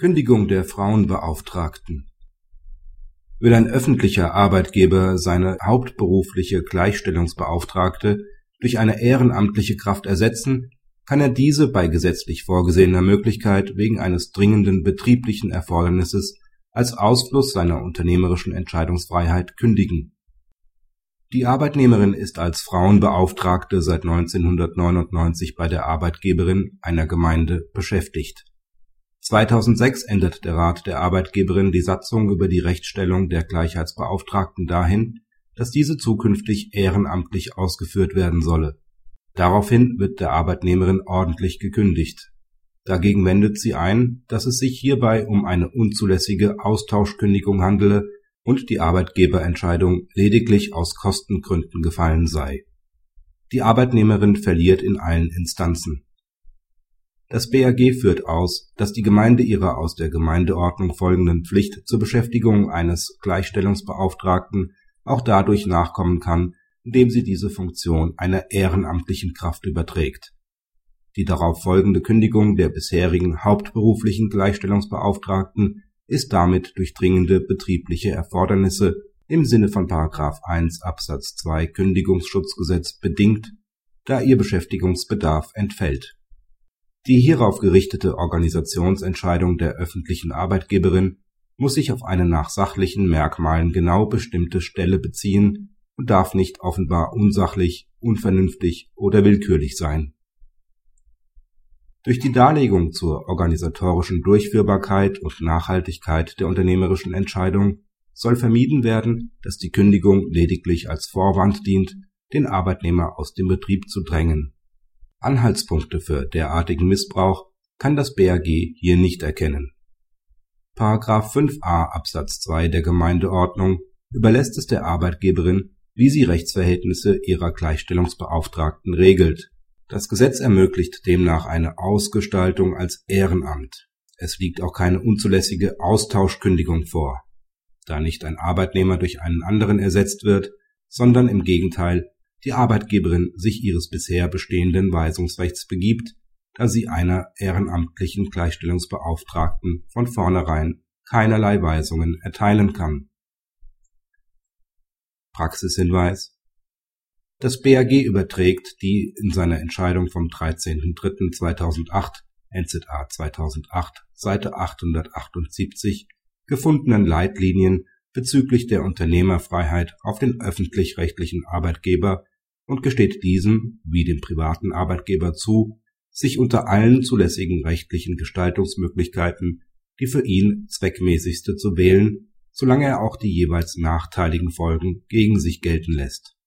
Kündigung der Frauenbeauftragten Will ein öffentlicher Arbeitgeber seine hauptberufliche Gleichstellungsbeauftragte durch eine ehrenamtliche Kraft ersetzen, kann er diese bei gesetzlich vorgesehener Möglichkeit wegen eines dringenden betrieblichen Erfordernisses als Ausfluss seiner unternehmerischen Entscheidungsfreiheit kündigen. Die Arbeitnehmerin ist als Frauenbeauftragte seit 1999 bei der Arbeitgeberin einer Gemeinde beschäftigt 2006 ändert der Rat der Arbeitgeberin die Satzung über die Rechtsstellung der Gleichheitsbeauftragten dahin, dass diese zukünftig ehrenamtlich ausgeführt werden solle. Daraufhin wird der Arbeitnehmerin ordentlich gekündigt. Dagegen wendet sie ein, dass es sich hierbei um eine unzulässige Austauschkündigung handele und die Arbeitgeberentscheidung lediglich aus Kostengründen gefallen sei. Die Arbeitnehmerin verliert in allen Instanzen das BAG führt aus, dass die Gemeinde ihrer aus der Gemeindeordnung folgenden Pflicht zur Beschäftigung eines Gleichstellungsbeauftragten auch dadurch nachkommen kann, indem sie diese Funktion einer ehrenamtlichen Kraft überträgt. Die darauf folgende Kündigung der bisherigen hauptberuflichen Gleichstellungsbeauftragten ist damit durch dringende betriebliche Erfordernisse im Sinne von § 1 Absatz 2 Kündigungsschutzgesetz bedingt, da ihr Beschäftigungsbedarf entfällt die hierauf gerichtete Organisationsentscheidung der öffentlichen Arbeitgeberin muss sich auf eine nach sachlichen Merkmalen genau bestimmte Stelle beziehen und darf nicht offenbar unsachlich, unvernünftig oder willkürlich sein. Durch die Darlegung zur organisatorischen Durchführbarkeit und Nachhaltigkeit der unternehmerischen Entscheidung soll vermieden werden, dass die Kündigung lediglich als Vorwand dient, den Arbeitnehmer aus dem Betrieb zu drängen Anhaltspunkte für derartigen Missbrauch kann das BAG hier nicht erkennen. § 5a Absatz 2 der Gemeindeordnung überlässt es der Arbeitgeberin, wie sie Rechtsverhältnisse ihrer Gleichstellungsbeauftragten regelt. Das Gesetz ermöglicht demnach eine Ausgestaltung als Ehrenamt. Es liegt auch keine unzulässige Austauschkündigung vor, da nicht ein Arbeitnehmer durch einen anderen ersetzt wird, sondern im Gegenteil die Arbeitgeberin sich ihres bisher bestehenden Weisungsrechts begibt, da sie einer ehrenamtlichen Gleichstellungsbeauftragten von vornherein keinerlei Weisungen erteilen kann. Praxishinweis Das BAG überträgt die in seiner Entscheidung vom 13.03.2008 NZA 2008 Seite 878 gefundenen Leitlinien bezüglich der Unternehmerfreiheit auf den öffentlich-rechtlichen Arbeitgeber und gesteht diesem wie dem privaten Arbeitgeber zu, sich unter allen zulässigen rechtlichen Gestaltungsmöglichkeiten die für ihn zweckmäßigste zu wählen, solange er auch die jeweils nachteiligen Folgen gegen sich gelten lässt